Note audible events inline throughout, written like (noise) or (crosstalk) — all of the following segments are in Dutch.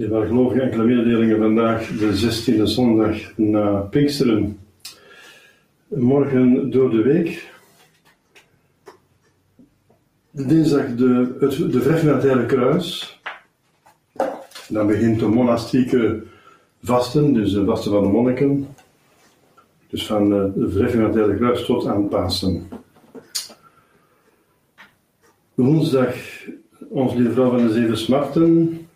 Ik enkele mededelingen vandaag, de 16e zondag na Pinksteren. Morgen door de week. Dinsdag de, het, de Heilige Kruis. Dan begint de monastieke vasten, dus de vasten van de monniken. Dus van eh, de verheffing van het Heilige Kruis tot aan Pasen. Woensdag, onze lieve vrouw van de zeven smarten.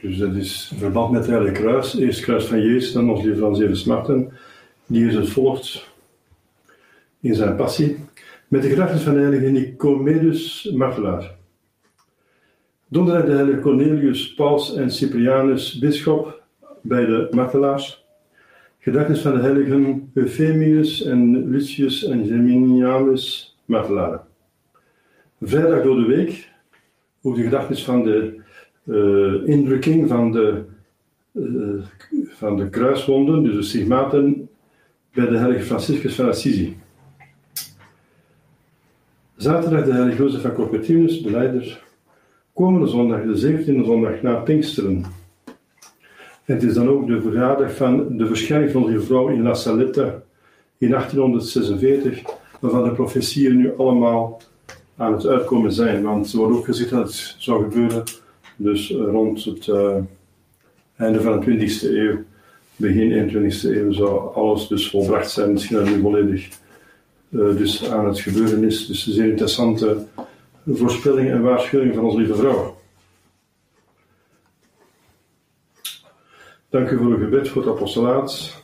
Dus dat is verband met het Heilige Kruis. Eerst kruis van Jezus, dan ons lieve van zeven smarten. Die is het volgt in zijn passie. Met de gedachtenis van de heilige Nicomedus martelaar. Donderdag de heilige Cornelius, Paus en Cyprianus, bisschop bij de martelaars. Gedachtenis van de heiligen Euphemius en Lucius en Geminianus, martelaren. Vrijdag door de week, ook de gedachtenis van de uh, indrukking van de, uh, van de kruiswonden, dus de stigmaten, bij de heilige Franciscus van Assisi. Zaterdag de heilige Jozef van Corpetinus, de leider. Komende zondag, de 17e zondag na Pinksteren. En het is dan ook de verjaardag van de verschijning van de vrouw in La Saletta in 1846, waarvan de profetieën nu allemaal aan het uitkomen zijn. Want er wordt ook gezegd dat het zou gebeuren dus rond het uh, einde van de 20e eeuw, begin 21e eeuw, zou alles dus volbracht zijn. Misschien dat nu volledig uh, dus aan het gebeuren is. Dus een zeer interessante voorspelling en waarschuwing van onze lieve vrouw. Dank u voor uw gebed voor het apostolaat.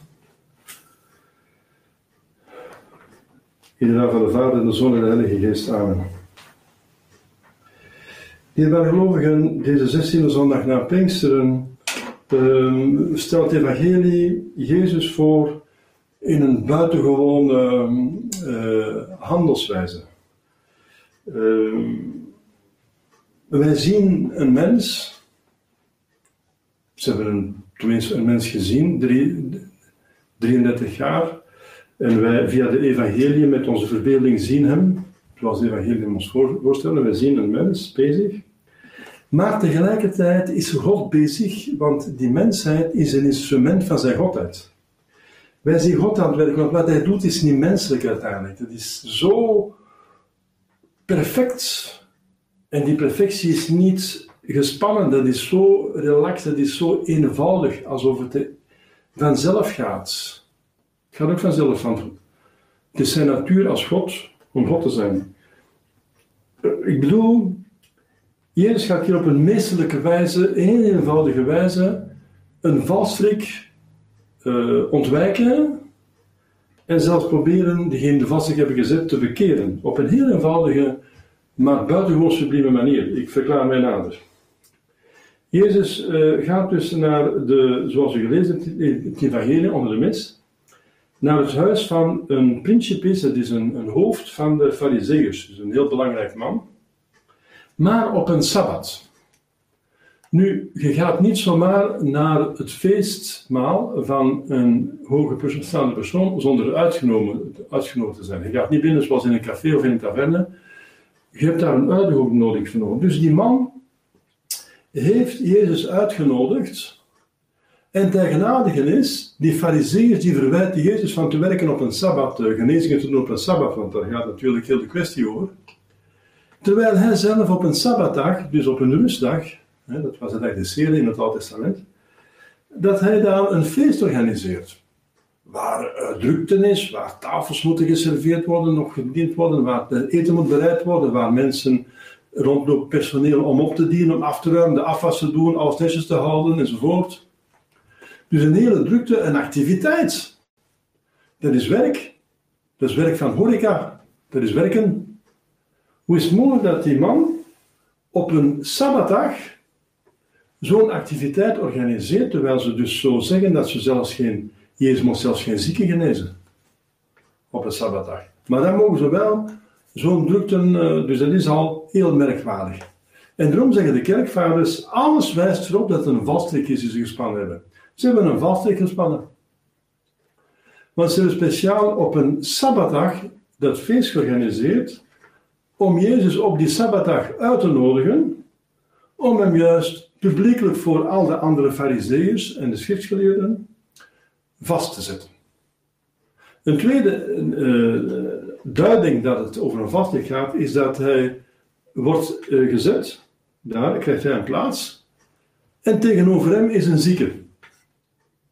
In de naam van de Vader, de Zoon en de Heilige Geest. Amen. Die gelovigen, deze 16e zondag na Pinksteren, uh, stelt het evangelie Jezus voor in een buitengewone uh, handelswijze. Uh, wij zien een mens, ze hebben tenminste een mens gezien, drie, 33 jaar, en wij via de evangelie met onze verbeelding zien hem, zoals de evangelie ons voorstellen, wij zien een mens bezig, maar tegelijkertijd is God bezig, want die mensheid is een instrument van zijn godheid. Wij zien God aan het werk, want wat hij doet is niet menselijk uiteindelijk. Het is zo perfect. En die perfectie is niet gespannen, dat is zo relaxed, dat is zo eenvoudig, alsof het vanzelf gaat. Het gaat ook vanzelf van. Het is zijn natuur als God, om God te zijn. Eh, ik bedoel, Jezus gaat hier op een meesterlijke wijze, heel eenvoudige wijze, een valstrik uh, ontwijken en zelfs proberen degene de valstrik hebben gezet te bekeren. Op een heel eenvoudige, maar buitengewoon sublieme manier. Ik verklaar mij nader. Jezus uh, gaat dus naar de, zoals u gelezen hebt in het evangelie onder de mis, naar het huis van een principis, dat is een, een hoofd van de fariseeërs, dus een heel belangrijk man, maar op een sabbat. Nu, je gaat niet zomaar naar het feestmaal van een hoge staande persoon zonder uitgenodigd te zijn. Je gaat niet binnen zoals in een café of in een taverne. Je hebt daar een uitnodiging nodig voor Dus die man heeft Jezus uitgenodigd. En tegenaardige is, die fariseeërs die verwijten Jezus van te werken op een sabbat, genezingen te doen op een sabbat, want daar gaat natuurlijk heel de kwestie over. Terwijl hij zelf op een sabbatdag, dus op een rustdag, hè, dat was het eigenlijk de in het Oude Testament, dat hij daar een feest organiseert. Waar uh, drukte is, waar tafels moeten geserveerd worden, nog gediend worden, waar eten moet bereid worden, waar mensen rondlopen personeel om op te dienen, om af te ruimen, de afwas te doen, alles te houden enzovoort. Dus een hele drukte en activiteit. Dat is werk. Dat is werk van horeca. Dat is werken. Hoe is het mogelijk dat die man op een sabbatdag zo'n activiteit organiseert, terwijl ze dus zo zeggen dat ze zelfs geen, Jezus mocht zelfs geen zieken genezen op een sabbatdag. Maar dan mogen ze wel zo'n drukte, uh, dus dat is al heel merkwaardig. En daarom zeggen de kerkvaders, alles wijst erop dat het een valstrik is die ze gespannen hebben. Ze hebben een valstrik gespannen. Want ze hebben speciaal op een sabbatdag dat feest georganiseerd om Jezus op die sabbatdag uit te nodigen, om hem juist publiekelijk voor al de andere fariseeërs en de schriftgeleerden vast te zetten. Een tweede uh, duiding dat het over een vaste gaat, is dat hij wordt uh, gezet, daar krijgt hij een plaats, en tegenover hem is een zieke.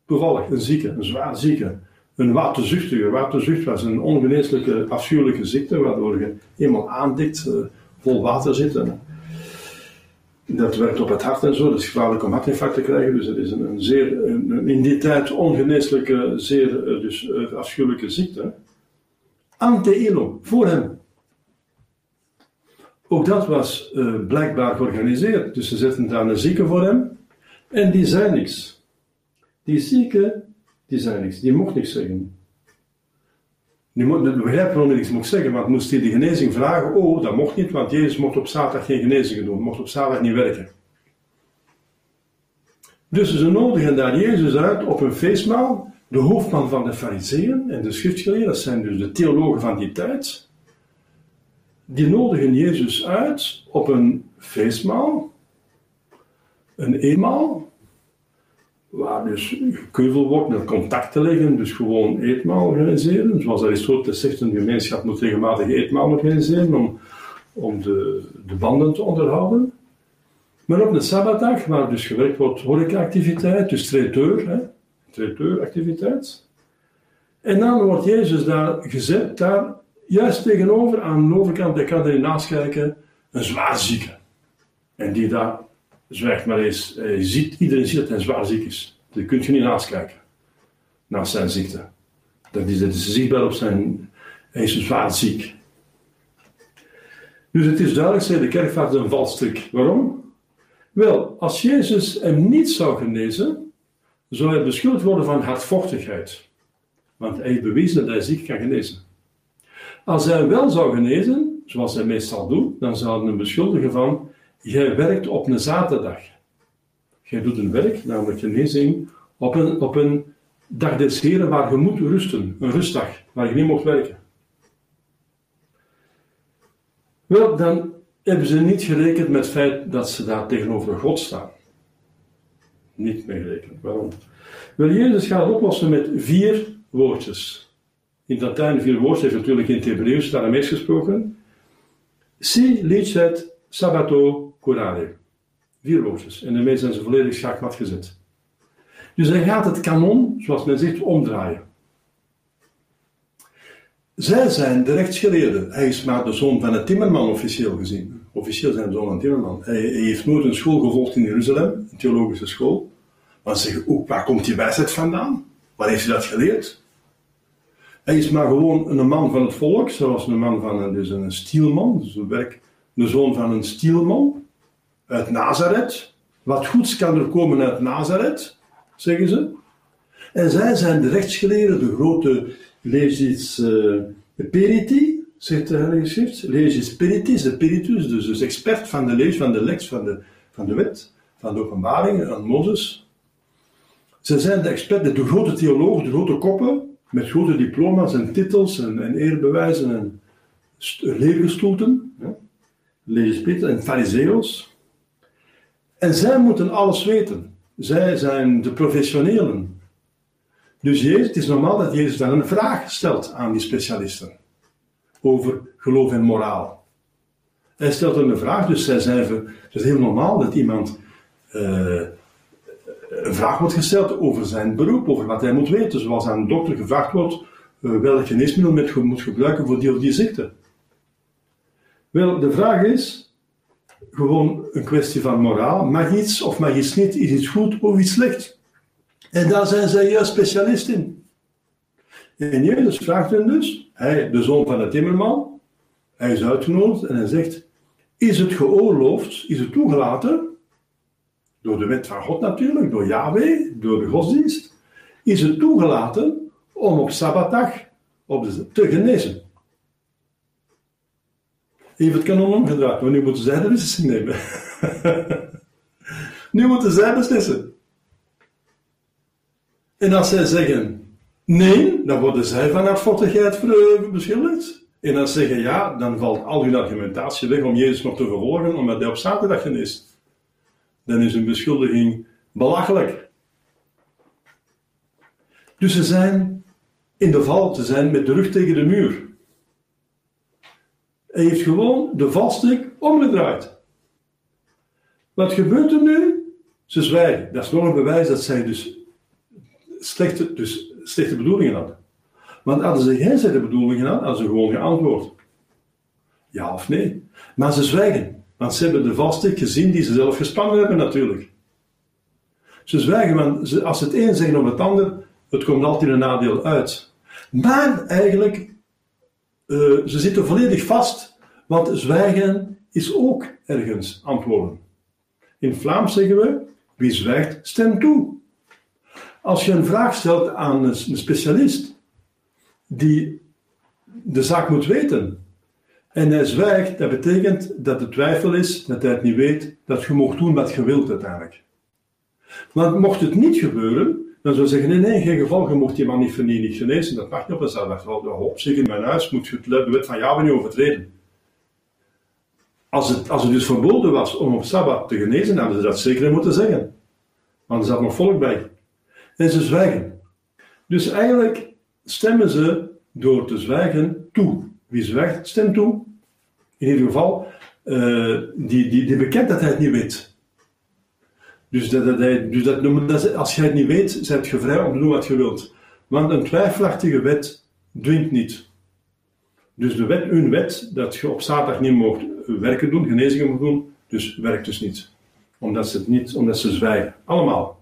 Toevallig, een zieke, een zwaar zieke. Een waterzuchtige. Waterzucht was een ongeneeslijke, afschuwelijke ziekte, waardoor je eenmaal aandikt, uh, vol water zit. En dat werkt op het hart en zo, dat is gevaarlijk om hartinfarct te krijgen. Dus het is een, een zeer, een, in die tijd ongeneeslijke, zeer uh, dus, afschuwelijke ziekte ante voor hem. Ook dat was blijkbaar georganiseerd. Dus ze zetten daar een zieke voor hem. En die zei niks. Die zieke, die zei niks. Die mocht niks zeggen. Mocht, begrijp waarom hij niks mocht zeggen, want moest hij de genezing vragen. Oh, dat mocht niet, want Jezus mocht op zaterdag geen genezingen doen. Mocht op zaterdag niet werken. Dus ze nodigen daar Jezus uit op een feestmaal de hoofdman van de Fariseeën en de schriftgeleerden, dat zijn dus de theologen van die tijd, die nodigen Jezus uit op een feestmaal, een eenmaal, waar dus gekeuvel wordt met contact te leggen, dus gewoon eetmaal organiseren. Zoals Aristoteles zegt, een gemeenschap moet regelmatig eetmaal organiseren om, om de, de banden te onderhouden. Maar op een sabbatdag, waar dus gewerkt wordt horecaactiviteit, dus traiteur, hè, traiteuractiviteit. En dan wordt Jezus daar gezet, daar juist tegenover, aan de overkant, ik kan er naast kijken, een zwaar zieke. En die daar zwijgt maar eens. Iedereen ziet dat hij zwaar ziek is. Daar kun je niet naast kijken. Naast zijn ziekte. Dat is, dat zichtbaar op zijn. Hij is zwaar ziek. Dus het is duidelijk, zei de kerkvaart een valstrik. Waarom? Wel, als Jezus hem niet zou genezen, zou hij beschuldigd worden van hardvochtigheid. Want hij heeft bewezen dat hij ziek kan genezen. Als hij wel zou genezen, zoals hij meestal doet, dan zouden hem beschuldigen van: jij werkt op een zaterdag. Jij doet een werk, namelijk genezing, op een, op een dag des heren waar je moet rusten, een rustdag, waar je niet mocht werken. Wel, dan hebben ze niet gerekend met het feit dat ze daar tegenover God staan niet meegerekend. Waarom? Wel, Jezus gaat oplossen met vier woordjes. In het Latijn vier woordjes, heeft natuurlijk in het Hebreeuws, het Aramees gesproken. Si licet sabbato curare. Vier woordjes. En daarmee zijn ze volledig schaakmat gezet. Dus hij gaat het kanon, zoals men zegt, omdraaien. zij zijn de rechtsgeleerden. Hij is maar de zoon van een timmerman officieel gezien. Officieel zijn zoon van een timmerman. Hij, heeft nooit een school gevolgd in Jeruzalem, een theologische school. Maar ze zeggen ook, waar komt die wijsheid vandaan? Waar heeft hij dat geleerd? Hij is maar gewoon een man van het volk, zoals een man van een, dus een stielman, dus werk, de zoon van een stielman uit Nazareth. Wat goeds kan er komen uit Nazareth, zeggen ze. En zij zijn de rechtsgeleerden, de grote legis uh, periti, zegt de Heilige Schrift. Legis peritis, de peritus, dus, dus expert van de lees, van de lex, van de, van de wet, van de openbaring aan Mozes. Ze zijn de experten, de grote theologen, de grote koppen, met grote diploma's en titels en, en eerbewijzen en leergestoelten. Ja. Legis en fariseos. En zij moeten alles weten. Zij zijn de professionelen. Dus Jezus, het is normaal dat Jezus dan een vraag stelt aan die specialisten over geloof en moraal. Hij stelt een vraag, dus zij zijn, het is heel normaal dat iemand uh, een vraag wordt gesteld over zijn beroep, over wat hij moet weten, zoals aan een dokter gevraagd wordt uh, welk geneesmiddel men moet gebruiken voor die of die ziekte. Wel, de vraag is gewoon een kwestie van moraal. Mag iets of mag iets niet? Is iets goed of iets slecht? En daar zijn zij juist specialist in. En Jezus vraagt hen dus, hij, de zoon van de timmerman, hij is uitgenodigd en hij zegt, is het geoorloofd, is het toegelaten, door de wet van God natuurlijk, door Yahweh, door de godsdienst, is het toegelaten om op Sabbatdag op de, te genezen. Even het kanon omgedraaid, maar nu moeten zij de beslissing nemen. (laughs) nu moeten zij beslissen. En als zij zeggen nee, dan worden zij van hardvochtigheid beschuldigd. En als ze zeggen ja, dan valt al hun argumentatie weg om Jezus nog te vervolgen, omdat hij op zaterdag geneest. Dan is hun beschuldiging belachelijk. Dus ze zijn in de val te zijn met de rug tegen de muur. Hij heeft gewoon de valstrik omgedraaid. Wat gebeurt er nu? Ze zwijgen. Dat is nog een bewijs dat zij dus slechte, dus slechte bedoelingen hadden. Want hadden ze geen slechte bedoelingen had, hadden ze gewoon geantwoord. Ja of nee. Maar ze zwijgen. Want ze hebben de valstrik gezien die ze zelf gespannen hebben natuurlijk. Ze zwijgen, want als ze het een zeggen of het ander, het komt altijd een nadeel uit. Maar eigenlijk, uh, ze zitten volledig vast, want zwijgen is ook ergens antwoorden. In Vlaams zeggen we, wie zwijgt, stemt toe. Als je een vraag stelt aan een specialist die de zaak moet weten en hij zwijgt, dat betekent dat de twijfel is, dat hij het niet weet, dat je mag doen wat je wilt uiteindelijk. Maar mocht het niet gebeuren, dan zou zeggen, nee, in geen geval, je mocht die man niet genezen, dat mag niet op een zaterdag. Op zich in mijn huis moet je de wet van Java niet overtreden. Als het, als het dus verboden was om op Sabbat te genezen, hadden ze dat zeker moeten zeggen. Want er zat nog volk bij. En ze zwijgen. Dus eigenlijk stemmen ze door te zwijgen toe. Wie zwijgt, stemt toe. In ieder geval, uh, die, die, die bekent dat hij het niet weet. Dus, dat, dat dus dat, dat, als jij het niet weet, zijt je vrij om te doen wat je wilt. Want een twijfelachtige wet dwingt niet. Dus de wet, een wet, dat je op zaterdag niet mocht werken doen, genezingen moet doen, dus werkt dus niet. Omdat ze het niet, omdat ze zwijgen. Allemaal.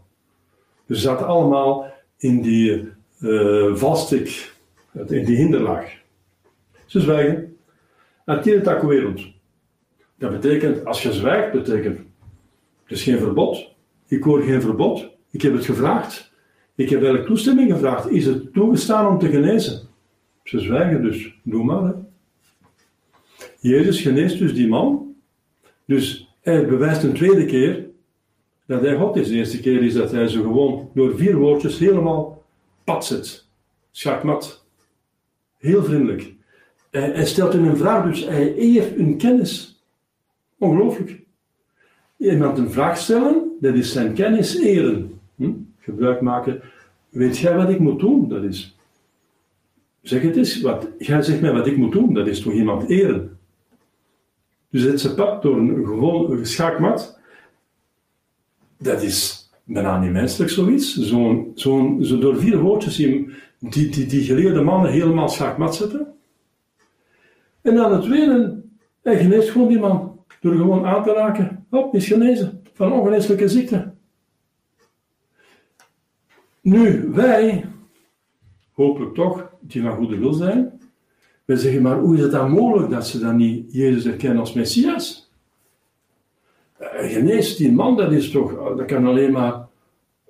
Dus ze zaten allemaal in die uh, valstrik, in die hinderlaag. Ze zwijgen. Atire wereld. Dat betekent, als je zwijgt, betekent, het is geen verbod. Ik hoor geen verbod. Ik heb het gevraagd. Ik heb eigenlijk toestemming gevraagd. Is het toegestaan om te genezen? Ze zwijgen dus. Doe maar. Jezus geneest dus die man. Dus hij bewijst een tweede keer dat hij God is. De eerste keer is dat hij ze gewoon door vier woordjes helemaal pad zet. Schakmat. Heel vriendelijk. Hij, stelt hun een vraag, dus hij eert hun kennis. Ongelooflijk. Iemand een vraag stellen, dat is zijn kennis eren. Hm? Gebruik maken. Weet jij wat ik moet doen? Dat is. Zeg het eens, wat, jij zegt mij wat ik moet doen, dat is toch iemand eren. Dus zet ze pad door een gewoon schaakmat dat is bijna niet menselijk zoiets. Zo'n, zo'n, zo door vier woordjes die, die, die, geleerde mannen helemaal schaakmat zetten. En aan het tweede, hij geneest gewoon die man. Door gewoon aan te raken. Hop, is genezen. Van ongeneeslijke ziekte. Nu, wij, hopelijk toch, die van goede wil zijn, wij zeggen, maar hoe is het dan mogelijk dat ze dan niet Jezus erkennen als Messias? Eh, geneest die man, dat is toch, dat kan alleen maar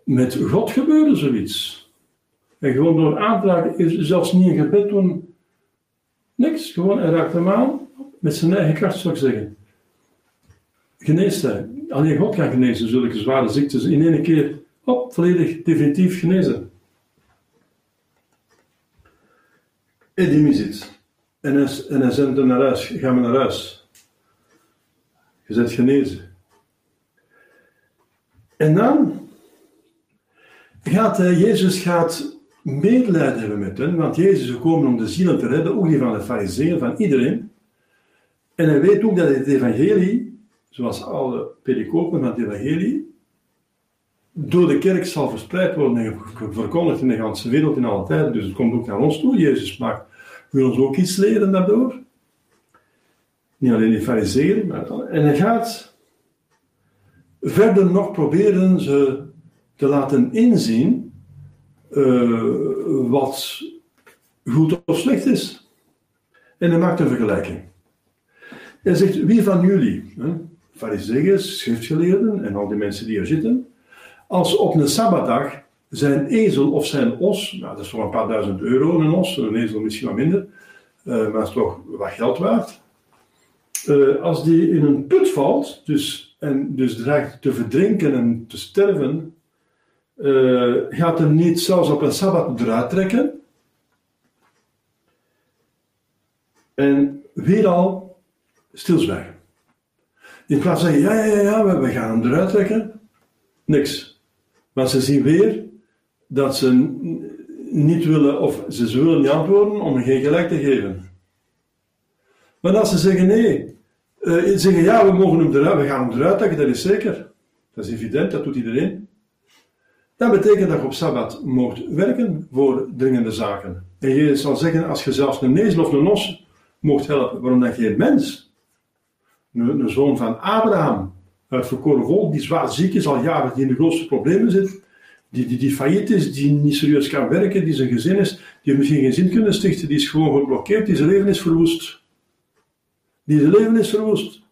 met God gebeuren, zoiets. En gewoon door aan is zelfs niet een gebed doen, niks. Gewoon, hij raakt hem met zijn eigen kracht zou ik zeggen. Geneest hij. Alleen God kan genezen, zulke zware ziektes in één keer, op, volledig, definitief genezen. En die zit. En hij, en hij zendt hem naar huis. Ga maar naar huis. Je bent genezen. En dan gaat hij, Jezus gaat medelijden hebben met hen, want Jezus is gekomen om de zielen te redden, ook die van de fariseeën, van iedereen. En hij weet ook dat het evangelie, zoals alle pericopen van het evangelie, door de kerk zal verspreid worden en verkondigd in de hele wereld in alle tijden. Dus het komt ook naar ons toe. Jezus maakt, wil ons ook iets leren daardoor. Niet alleen die fariseeën, maar... En hij gaat verder nog proberen ze te laten inzien uh, wat goed of slecht is. En hij maakt een vergelijking. Hij zegt, wie van jullie, fariseeën, schriftgeleerden en al die mensen die er zitten, als op een sabbatdag zijn ezel of zijn os, nou, dat is toch een paar duizend euro een os, een ezel misschien wat minder, uh, maar is toch wat geld waard. Uh, als die in een put valt, dus, en dus dreigt te verdrinken en te sterven, uh, gaat hem niet zelfs op een sabbat eruit trekken. En weer al stilzwijgen. In plaats van zeggen, ja, ja, ja, we gaan hem eruit trekken. Niks. Maar ze zien weer dat ze niet willen, of ze willen niet antwoorden om geen gelijk te geven. Maar als ze zeggen nee, uh, zeggen ja, we mogen hem eruit, we gaan hem eruit trekken, dat is zeker. Dat is evident, dat doet iedereen. Dat betekent dat je op Sabbat mocht werken voor dringende zaken. En je zal zeggen, als je zelfs een nezel of een os mocht helpen, waarom dan geen mens? Een, zoon van Abraham, uit verkoren volk, die zwaar ziek is al jaren, die in de grootste problemen zit, die, die, die failliet is, die niet serieus kan werken, die zijn gezin is, die misschien geen zin kunnen stichten, die is gewoon geblokkeerd, die zijn leven is verwoest. Die zijn leven is verwoest.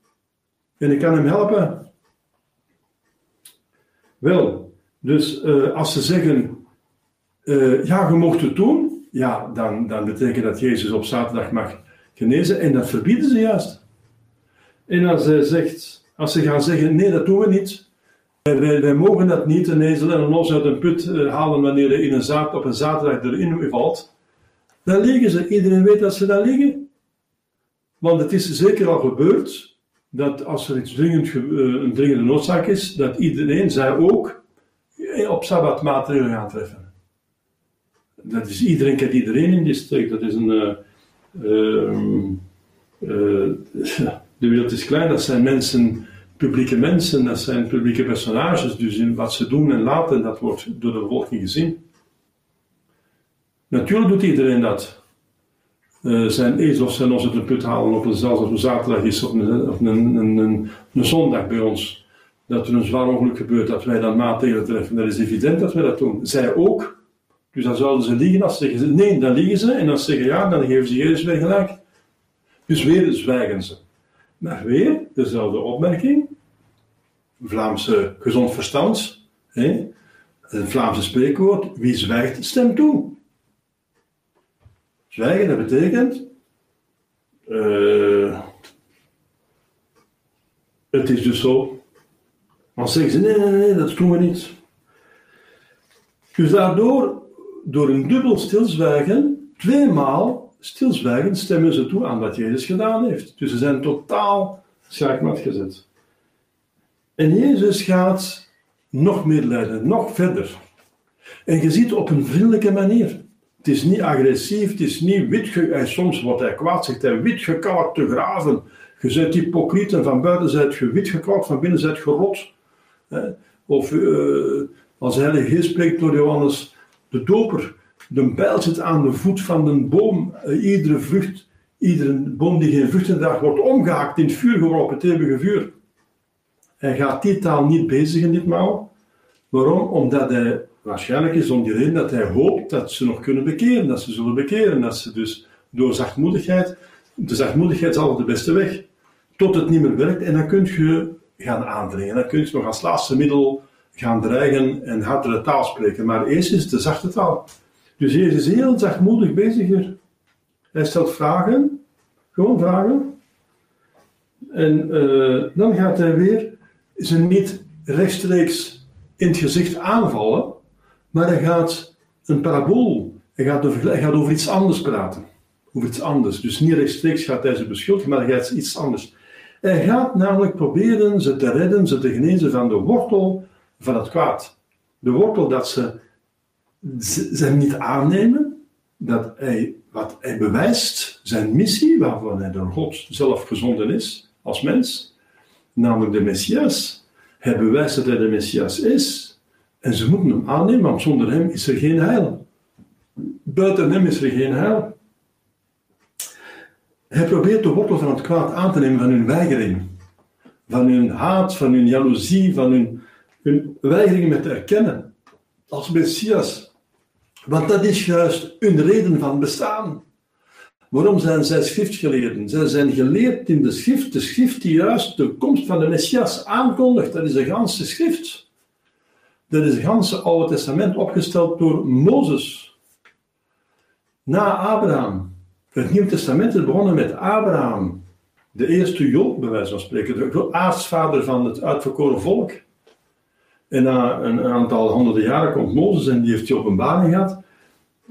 En ik kan hem helpen. Wel, dus uh, als ze zeggen, uh, ja, je mocht het doen, ja, dan, dan betekent dat Jezus op zaterdag mag genezen en dat verbieden ze juist. En als ze, zegt, als ze gaan zeggen, nee, dat doen we niet, wij, mogen dat niet, een ezel en een los uit een put uh, halen wanneer er in een zaad, op een zaterdag erin valt, dan liggen ze. Iedereen weet dat ze daar liggen. Want het is zeker al gebeurd dat als er iets dringend, een dringende noodzaak is, dat iedereen, zij ook, op Sabbat maatregelen gaan treffen. Dat is iedereen kent iedereen in die streek. Dat is een. Uh, (laughs) de wereld is klein, dat zijn mensen, publieke mensen, dat zijn publieke personages. Dus in wat ze doen en laten, dat wordt door de bevolking gezien. Natuurlijk doet iedereen dat. Uh, zijn ezel of zijn ons uit een put halen op een, zelfs op een zaterdag is of een, of een, een, een, zondag bij ons dat er een zwaar ongeluk gebeurt, dat wij dan maatregelen treffen. Dat is evident dat wij dat doen. Zij ook. Dus dan zouden ze liegen als ze zeggen nee, dan liegen ze. En als ze zeggen ja, dan geven ze Jezus weer gelijk. Dus weer zwijgen ze. Maar weer dezelfde opmerking. Vlaamse gezond verstand. Hè? Een Vlaamse spreekwoord. Wie zwijgt, stemt toe. Zwijgen, dat betekent... Uh, het is dus zo dan zeggen ze, nee, nee, nee, dat doen we niet. Dus daardoor, door een dubbel stilzwijgen, tweemaal stilzwijgen, stemmen ze toe aan wat Jezus gedaan heeft. Dus ze zijn totaal schaakmat gezet. En Jezus gaat nog meer leiden, nog verder. En je ziet op een vriendelijke manier. Het is niet agressief, het is niet wit, soms wordt hij kwaad, zegt hij, wit gekalkt te graven. Je bent hypocriet en van buiten zijt je wit gekalkt, van binnen zijt gerot. Of uh, als Heilige Geest spreekt door Johannes de Doper, de bijl zit aan de voet van de boom, uh, iedere vrucht iedere boom die geen vruchten draagt, wordt omgehaakt, in het vuur geworpen, het eeuwige vuur. Hij gaat die taal niet bezigen ditmaal. Waarom? Omdat hij, waarschijnlijk is om die reden dat hij hoopt dat ze nog kunnen bekeren, dat ze zullen bekeren, dat ze dus door zachtmoedigheid, de zachtmoedigheid is altijd de beste weg, tot het niet meer werkt en dan kun je gaan aandringen. Dan kun je nog als laatste middel gaan dreigen en hardere taal spreken. Maar eerst is het de zachte taal. Dus Jezus is heel zachtmoedig bezig hier. Hij stelt vragen, gewoon vragen. En uh, dan gaat hij weer ze niet rechtstreeks in het gezicht aanvallen, maar hij gaat een parabool, hij gaat over, hij gaat over iets anders praten. Over iets anders. Dus niet rechtstreeks gaat hij ze beschuldigen, maar hij gaat iets anders. Hij gaat namelijk proberen ze te redden, ze te genezen van de wortel van het kwaad. De wortel dat ze, ze niet aannemen, dat hij, wat hij bewijst, zijn missie, waarvan hij door God zelf gezonden is, als mens, namelijk de Messias. Hij bewijst dat hij de Messias is. En ze moeten hem aannemen, want zonder hem is er geen heil. Buiten hem is er geen heil. Hij probeert de wortel van het kwaad aan te nemen van hun weigering. Van hun haat, van hun jaloezie, van hun, hun weigering met te erkennen. Als Messias. Want dat is juist hun reden van bestaan. Waarom zijn zij schriftgeleerden? Zij zijn geleerd in de schrift, de schrift die juist de komst van de Messias aankondigt. Dat is de ganse schrift. Dat is het ganse Oude Testament opgesteld door Mozes. Na Abraham. Het Nieuwe Testament is begonnen met Abraham. De eerste Job, bij wijze van spreken. De aartsvader van het uitverkoren volk. En na een aantal honderden jaren komt Mozes en die heeft die openbaring gehad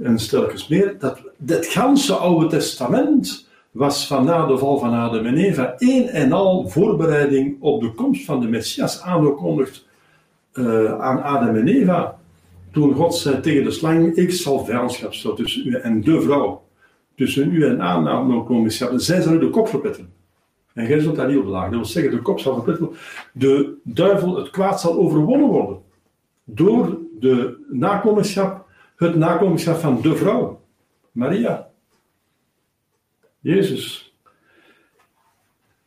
en stelkens meer, dat het ganse Oude Testament was van na de val van Adam en Eva één en al voorbereiding op de komst van de Messias aangekondigd uh, aan Adam en Eva. Toen God zei tegen de slang, ik zal vijandschap stellen tussen u en de vrouw. Tussen u en Adam komen Zij zullen de kop verpetten. En jij zult daar niet op lagen. Dat wil zeggen, de kop zal verpetten De duivel, het kwaad zal overwonnen worden. Door de nakomenschap het nakomelingschap van de vrouw, Maria. Jezus.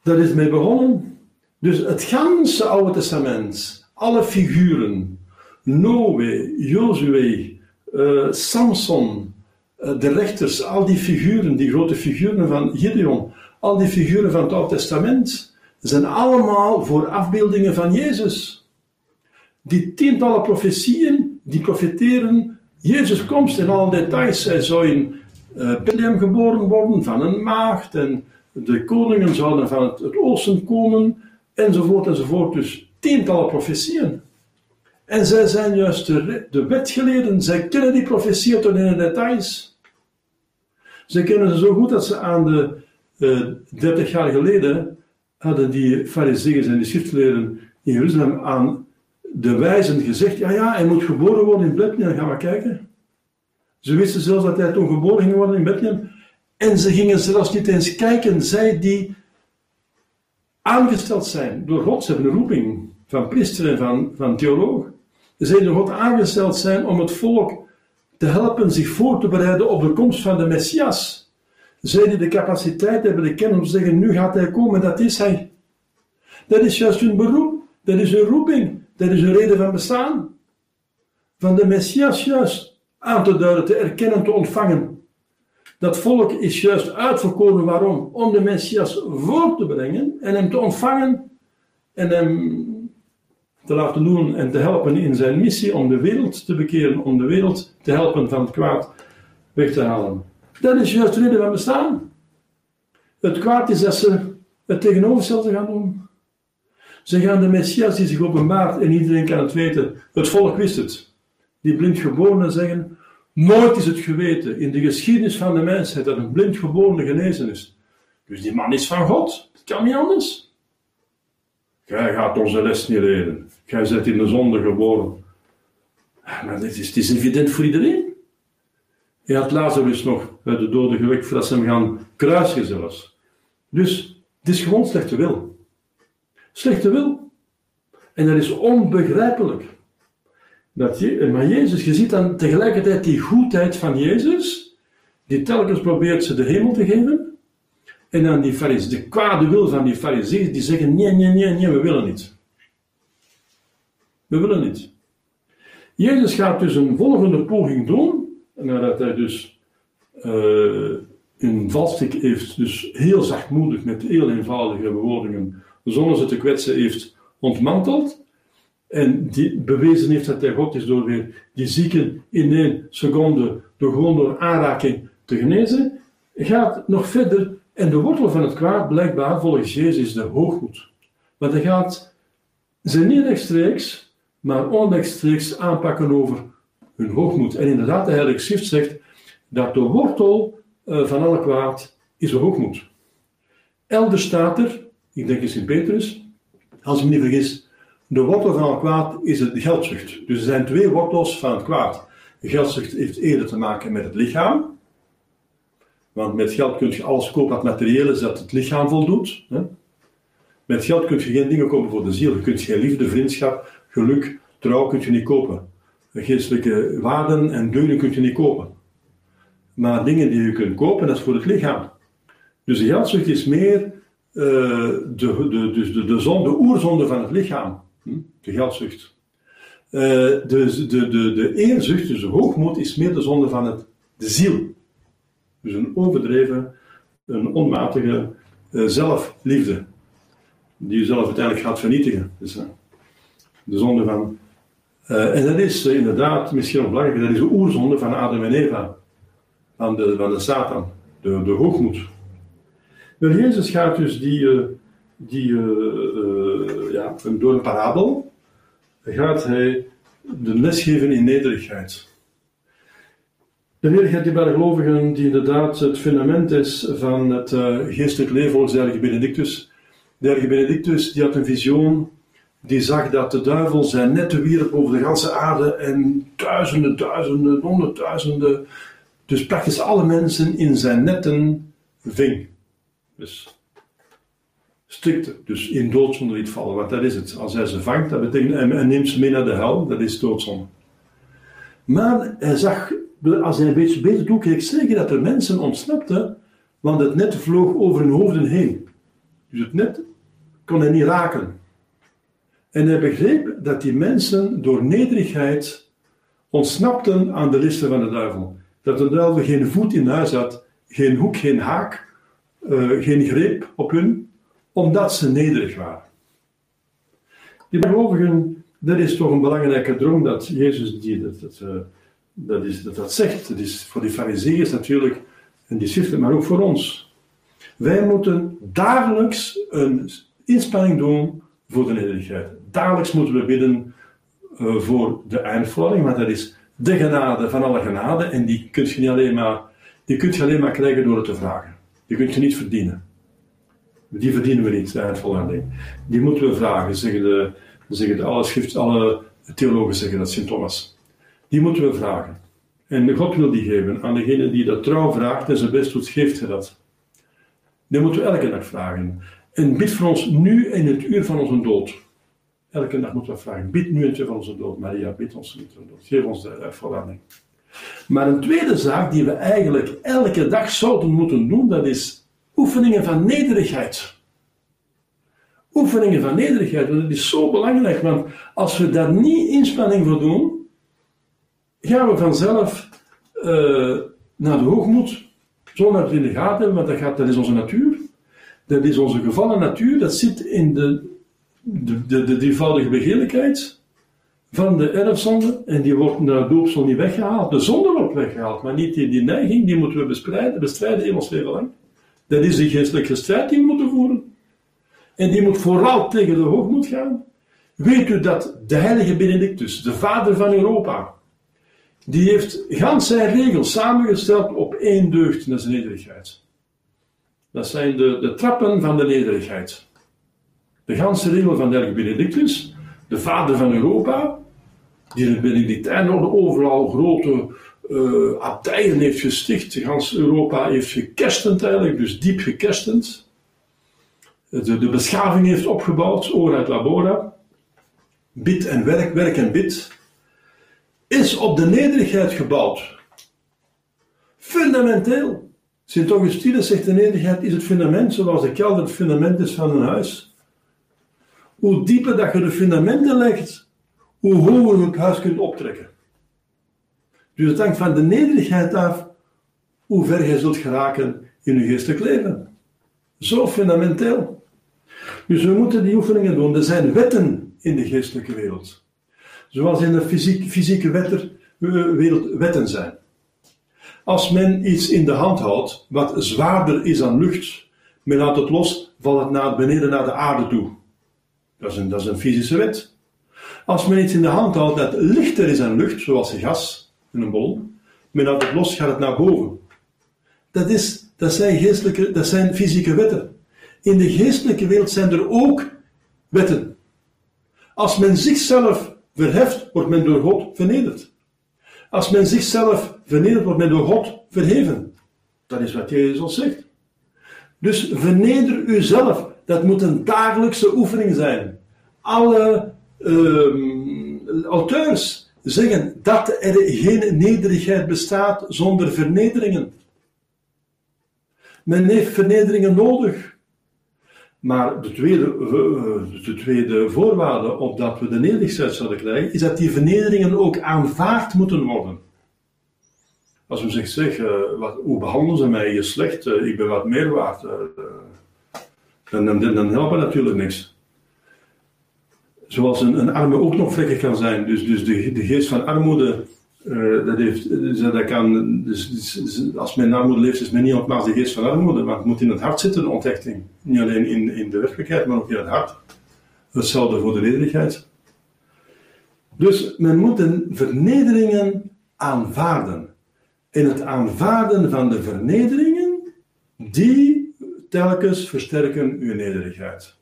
Dat is mee begonnen. Dus het ganse Oude Testament, alle figuren, Noé, Jozue, uh, Samson, uh, de rechters, al die figuren, die grote figuren van Gideon, al die figuren van het Oude Testament, zijn allemaal voor afbeeldingen van Jezus. Die tientallen profetieën, die profeteren Jezus komst in alle details. Hij zou in uh, Bethlehem geboren worden van een maagd. En de koningen zouden van het, oosten komen. Enzovoort enzovoort. Dus tientallen profetieën. En zij zijn juist de, de wetgeleerden. Zij kennen die profetieën tot in de details. Ze kennen ze zo goed dat ze aan de eh, 30 jaar geleden hadden die fariseeën en die schriftleerden in Jeruzalem aan de wijzen gezegd, ja ja, hij moet geboren worden in Bethlehem, gaan we kijken. Ze wisten zelfs dat hij toen geboren ging worden in Bethlehem. En ze gingen zelfs niet eens kijken, zij die aangesteld zijn door God, ze hebben een roeping van priester en van, van theoloog. Zij door God aangesteld zijn om het volk te helpen zich voor te bereiden op de komst van de Messias. Zij die de capaciteit hebben, de kennis om te zeggen, nu gaat hij komen, dat is hij. Dat is juist hun beroep, dat is hun roeping. Dat is een reden van bestaan. Van de Messias juist aan te duiden, te erkennen, te ontvangen. Dat volk is juist uitverkoren waarom? Om de Messias voor te brengen en hem te ontvangen en hem te laten doen en te helpen in zijn missie om de wereld te bekeren, om de wereld te helpen van het kwaad weg te halen. Dat is juist de reden van bestaan. Het kwaad is dat ze het tegenovergestelde gaan doen. Ze gaan de Messias die zich openbaart en iedereen kan het weten. Het volk wist het. Die blindgeborenen zeggen, nooit is het geweten in de geschiedenis van de mensheid dat een blindgeborene genezen is. Dus die man is van God. Het kan niet anders. Gij gaat onze les niet leren. Gij bent in de zonde geboren. Maar dit is, het is evident voor iedereen. Hij had Lazarus nog uit de doden gewekt voordat ze hem gaan kruisen zelfs. Dus het is gewoon slechte wil slechte wil. En dat is onbegrijpelijk. Dat je, maar Jezus, je ziet dan tegelijkertijd die goedheid van Jezus, die telkens probeert ze de hemel te geven, En dan die fariseeën, de kwade wil van die fariseeën, die zeggen, nee, nee, nee, nee, we willen niet. We willen niet. Jezus gaat dus een volgende poging doen, nadat hij dus een valstrik heeft, dus heel zachtmoedig met heel eenvoudige bewoordingen, zonder ze te kwetsen, heeft ontmanteld. En die bewezen heeft dat hij God is door weer die zieken in één seconde, door gewoon door aanraking te genezen, gaat nog verder. En de wortel van het kwaad, blijkbaar volgens Jezus, de hoogmoed. Want hij gaat ze niet rechtstreeks, maar onrechtstreeks aanpakken over hun hoogmoed. En inderdaad, de Heilige Schrift zegt dat de wortel uh, van alle kwaad is de hoogmoed. Elders staat er, ik denk in Sint-Petrus, als ik me niet vergis, de wortel van het kwaad is de geldzucht. Dus er zijn twee wortels van het kwaad. Geldzucht heeft eerder te maken met het lichaam. Want met geld kun je alles kopen wat materieel is dat het lichaam voldoet. Met geld kun je geen dingen kopen voor de ziel. Je kunt geen liefde, vriendschap, geluk, trouw kun je niet kopen. Geestelijke waarden en deugden kun je niet kopen. Maar dingen die je kunt kopen, dat is voor het lichaam. Dus de geldzucht is meer uh, de, de, dus de, de, zonde, de oerzonde van het lichaam. Hm? De geldzucht. Uh, de, de, de, de eerzucht, dus de hoogmoed, is meer de zonde van het, de ziel. Dus een overdreven, een onmatige uh, zelfliefde. Die jezelf uiteindelijk gaat vernietigen. Dus, de zonde van. En dat is inderdaad, misschien nog belangrijker, dat is de oerzonde van Adam en Eva van de, van de Satan, de, de hoogmoed. Wel, Jezus gaat dus die, uh, die ja, door een parabel, gaat hij de les geven in nederigheid. De nederigheid die bij de gelovigen, die inderdaad het fundament is van het geestelijk leven volgens de Benedictus. De Benedictus die had een visioen, die zag dat de duivel zijn netten wierp over de ganse aarde en duizenden, duizenden, honderdduizenden dus praktisch alle mensen in zijn netten ving. Dus strikte, dus in doodzonde liet vallen, want dat is het. Als hij ze vangt, dat betekent, en, neemt ze mee naar de hel, dat is doodzonde. Maar hij zag, als hij een beetje beter toekeek, zeker dat er mensen ontsnapten, want het net vloog over hun hoofden heen. Dus het net kon hij niet raken. En hij begreep dat die mensen door nederigheid ontsnapten aan de listen van de duivel dat de duivel geen voet in huis had, geen hoek, geen haak, uh, geen greep op hun, omdat ze nederig waren. Die gelovigen, dat is toch een belangrijke droom dat Jezus die, dat, dat, uh, dat, is, dat, dat zegt. Dat is voor die fariseeërs natuurlijk en die schriften, maar ook voor ons. Wij moeten dagelijks een inspanning doen voor de nederigheid. Dagelijks moeten we bidden uh, voor de eindvolging, want dat is de genade van alle genade en die kun je, niet alleen maar, die kun je alleen maar krijgen door het te vragen. Die kun je niet verdienen. Die verdienen we niet, de. Die moeten we vragen, zeggen, de, zeggen de, alle, schrift, alle theologen zeggen dat, Sint Thomas. Die moeten we vragen. En God wil die geven. Aan degene die dat trouw vraagt en zijn best doet, geeft hij dat. Die moeten we elke dag vragen. En bid voor ons nu in het uur van onze dood. Elke dag moeten we vragen, bid nu een van onze dood. Maria, bid ons niet van dood. Geef ons de verwarring. Maar een tweede zaak die we eigenlijk elke dag zouden moeten doen, dat is oefeningen van nederigheid. Oefeningen van nederigheid, want dat is zo belangrijk, want als we daar niet inspanning voor doen, gaan we vanzelf uh, naar de hoogmoed, zonder het in de gaten hebben, want dat, gaat, dat is onze natuur. Dat is onze gevallen natuur, dat zit in de de, de, de drievoudige begeerlijkheid van de erfzonde en die wordt naar doopsel niet weggehaald. De zonde wordt weggehaald, maar niet die, die neiging, die moeten we bestrijden, bestrijden in ons leven lang. Dat is de geestelijke strijd die we moeten voeren. En die moet vooral tegen de hoogmoed gaan. Weet u dat de heilige Benedictus, de vader van Europa, die heeft gans zijn regels samengesteld op één deugd, dat is nederigheid. Dat zijn de, de trappen van de nederigheid de ganse regel van Derg Benedictus, de vader van Europa, die in het Benedictijnorde overal grote uh, abdijen heeft gesticht. Gans Europa heeft gekerstend eigenlijk, dus diep gekerstend. De, de beschaving heeft opgebouwd, ora et labora. Bid en werk, werk en bid. Is op de nederigheid gebouwd. Fundamenteel. Sint Augustinus zegt de nederigheid is het fundament zoals de kelder het fundament is van een huis. Hoe dieper dat je de fundamenten legt, hoe hoger je het huis kunt optrekken. Dus het hangt van de nederigheid af hoe ver je zult geraken in je geestelijk leven. Zo fundamenteel. Dus we moeten die oefeningen doen. Er zijn wetten in de geestelijke wereld. Zoals in de fysiek, fysieke eh, wereld wetten zijn. Als men iets in de hand houdt wat zwaarder is dan lucht, men laat het los, valt het naar beneden naar de aarde toe. Dat is een, dat is een fysische wet. Als men iets in de hand houdt dat lichter is dan lucht, zoals gas in een bol, men laat het los, gaat het naar boven. Dat, is, dat, zijn geestelijke, dat zijn fysieke wetten. In de geestelijke wereld zijn er ook wetten. Als men zichzelf verheft, wordt men door God vernederd. Als men zichzelf vernedert, wordt men door God verheven. Dat is wat Jezus ons zegt. Dus verneder uzelf. Dat moet een dagelijkse oefening zijn. Alle uh, auteurs zeggen dat er geen nederigheid bestaat zonder vernederingen. Men heeft vernederingen nodig. Maar de tweede, eh, de tweede voorwaarde op dat we de nederigheid zouden krijgen, is dat die vernederingen ook aanvaard moeten worden. Als we zegt, zeg, uh, wat, hoe behandelen ze mij hier slecht, uh, ik ben wat meer waard, dan, dan, dan natuurlijk niks. Zoals een, een arme ook nog vlekken kan zijn. Dus, dus de, de geest van armoede uh, dat, heeft, dus dat kan, dus, dus, als men in armoede leeft, is men niet ontmaakt de geest van armoede, maar het moet in het hart zitten, onthechting. Niet alleen in, in de werkelijkheid, maar ook in het hart. Hetzelfde voor de nederigheid. Dus men moet de vernederingen aanvaarden. En het aanvaarden van de vernederingen, die telkens versterken uw nederigheid.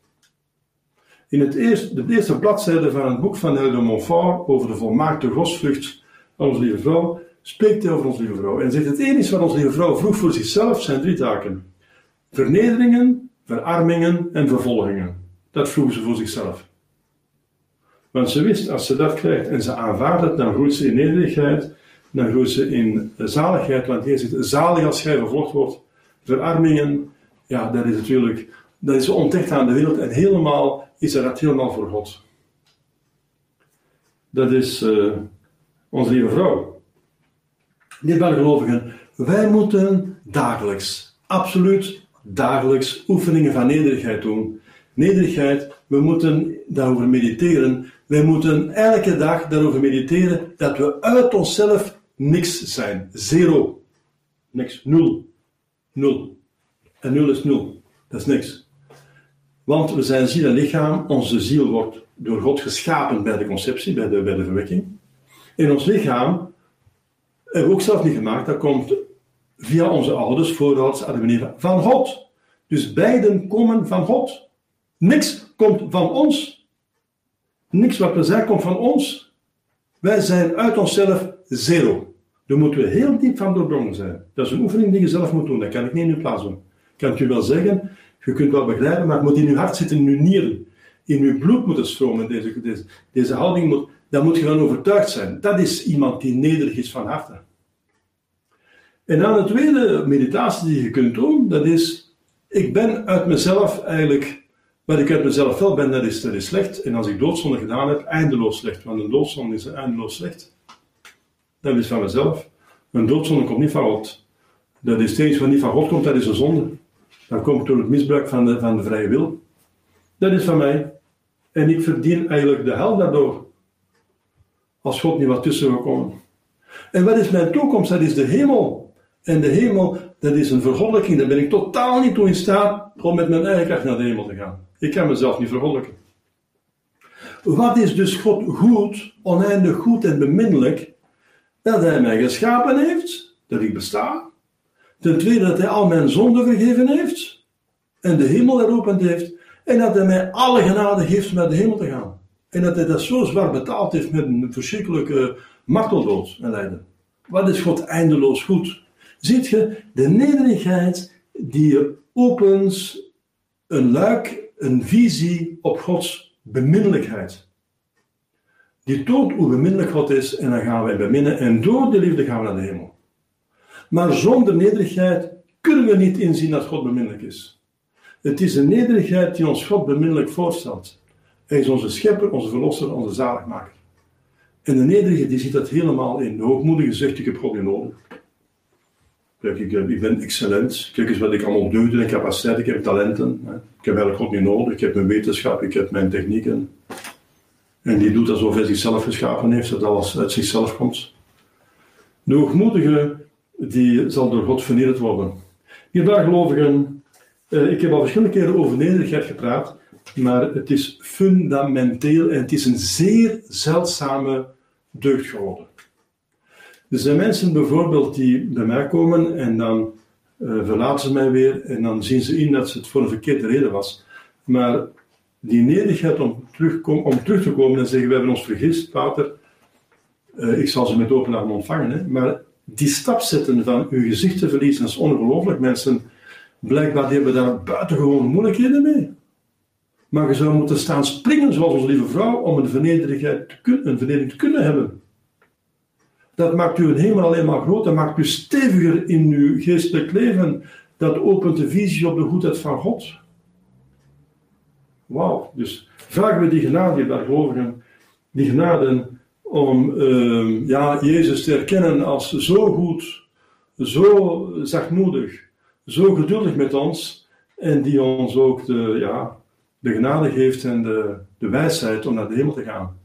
In het eerste, de eerste bladzijde van het boek van de Montfort over de volmaakte godsvrucht onze lieve vrouw, spreekt hij over onze lieve vrouw. En zegt het enige wat onze lieve vrouw vroeg voor zichzelf zijn drie taken. Vernederingen, verarmingen en vervolgingen. Dat vroeg ze voor zichzelf. Want ze wist, als ze dat krijgt en ze aanvaardt het, dan groeit ze in nederigheid, dan groeit ze in zaligheid, want hier zit zalig als jij vervolgd wordt. Verarmingen, ja, dat is natuurlijk, dat is ontdekt aan de wereld en helemaal is er dat helemaal voor God. Dat is, uh, onze lieve vrouw. Niet gelovigen, wij moeten dagelijks, absoluut dagelijks oefeningen van nederigheid doen. Nederigheid, we moeten daarover mediteren. Wij moeten elke dag daarover mediteren dat we uit onszelf niks zijn. Zero. Niks. Nul. Nul. En nul is nul. Dat is niks. Want we zijn ziel en lichaam. Onze ziel wordt door God geschapen bij de conceptie, bij de, bij de verwekking. In ons lichaam hebben we ook zelf niet gemaakt. Dat komt via onze ouders, voorouders, Adam van God. Dus beiden komen van God. Niks komt van ons. Niks wat we zijn komt van ons. Wij zijn uit onszelf zero. Daar moeten we heel diep van doordrongen zijn. Dat is een oefening die je zelf moet doen. Dat kan ik niet in uw plaats doen. Kan u wel zeggen, je kunt wel begrijpen, maar het moet in uw hart zitten, in uw nieren. In uw bloed moet het stromen. Deze, deze, deze houding moet dan moet je van overtuigd zijn. Dat is iemand die nederig is van harte. En dan de tweede meditatie die je kunt doen, dat is, ik ben uit mezelf eigenlijk, wat ik uit mezelf wel ben, dat is, dat is slecht. En als ik doodzonde gedaan heb, eindeloos slecht. Want een doodzonde is eindeloos slecht. Dat is van mezelf. Een doodzonde komt niet van God. Dat is steeds wat niet van God komt, dat is een zonde. Dat komt door het misbruik van de, van de vrije wil. Dat is van mij. En ik verdien eigenlijk de hel daardoor als God niet wat tussen wil komen. En wat is mijn toekomst? Dat is de hemel. En de hemel, dat is een vergoddelijking. Daar ben ik totaal niet toe in staat om met mijn eigen kracht naar de hemel te gaan. Ik kan mezelf niet vergoddelijken. Wat is dus God goed, oneindig goed en beminnelijk? Dat Hij mij geschapen heeft, dat ik besta. Ten tweede dat Hij al mijn zonden vergeven heeft en de hemel eropend heeft. En dat Hij mij alle genade geeft om naar de hemel te gaan. En dat hij dat zo zwaar betaald heeft met een verschrikkelijke marteldood en lijden. Wat is God eindeloos goed? Ziet je, de nederigheid die opent een luik, een visie op Gods beminnelijkheid. Die toont hoe beminnelijk God is en dan gaan wij beminnen en door de liefde gaan we naar de hemel. Maar zonder nederigheid kunnen we niet inzien dat God beminnelijk is. Het is een nederigheid die ons God beminnelijk voorstelt. Hij is onze schepper, onze verlosser, onze zaligmaker. En de nederige die ziet dat helemaal in. De hoogmoedige zegt, ik heb God niet nodig. Kijk, ik, ik, ben excellent. Kijk eens wat ik allemaal doe, ik heb ik heb talenten. Ik heb eigenlijk God niet nodig. Ik heb mijn wetenschap, ik heb mijn technieken. En die doet alsof hij zichzelf geschapen heeft, dat alles uit zichzelf komt. De hoogmoedige, die zal door God vernederd worden. Hierbij gelovigen, eh, ik heb al verschillende keren over nederigheid gepraat, maar het is fundamenteel en het is een zeer zeldzame deugd geworden. Er zijn mensen bijvoorbeeld die bij mij komen en dan uh, verlaten ze mij weer en dan zien ze in dat het voor een verkeerde reden was. Maar die nederigheid om om terug te komen en zeggen: We hebben ons vergist, Pater, uh, ik zal ze met open armen ontvangen. Maar die stap zetten van uw gezicht te verliezen, dat is ongelooflijk. Mensen, blijkbaar hebben daar buitengewoon moeilijkheden mee. Maar je zou moeten staan springen, zoals onze lieve vrouw, om een, vernederigheid te kunnen, een vernedering te kunnen hebben. Dat maakt u hemel alleen maar groot, dat maakt u steviger in uw geestelijk leven. Dat opent de visie op de goedheid van God. Wauw, dus vragen we die genade, die gelovigen, die genade om uh, ja, Jezus te erkennen als zo goed, zo zachtmoedig, zo geduldig met ons en die ons ook de, ja, de genade geeft en de, de wijsheid om naar de hemel te gaan.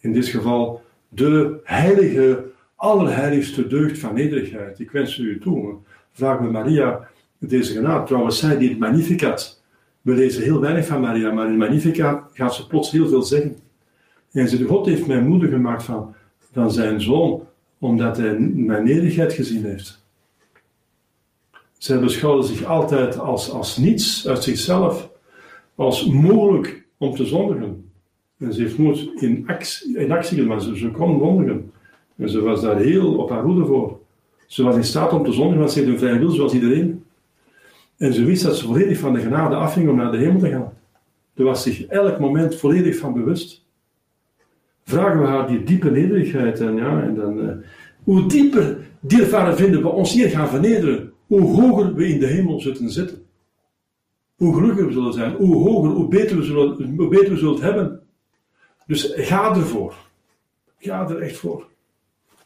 In dit geval de heilige, allerheiligste deugd van nederigheid. Ik wens u toe. Vraag me Maria deze genade. Trouwens, zij die het Magnificat. We lezen heel weinig van Maria, maar in Magnificat gaat ze plots heel veel zeggen. En ze, God heeft mij moeder gemaakt van, van zijn zoon, omdat hij mijn nederigheid gezien heeft. Zij beschouwde zich altijd als, als niets uit zichzelf, als mogelijk om te zondigen. En ze heeft nooit in actie, in actie maar ze, ze kon zondigen. En ze was daar heel op haar hoede voor. Ze was in staat om te zondigen, want ze heeft een vrije wil zoals iedereen. En ze wist dat ze volledig van de genade afging om naar de hemel te gaan. Ze was zich elk moment volledig van bewust vragen we haar die diepe nederigheid. En, ja, en dan, uh, hoe dieper die ervaren vinden we ons hier gaan vernederen, hoe hoger we in de hemel zullen zitten. Hoe gelukkiger we zullen zijn, hoe hoger, hoe beter we zullen, hoe beter we zullen hebben. Dus ga ervoor. Ga er echt voor.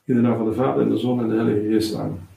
In de naam van de Vader en de Zoon en de Heilige Geest. Amen.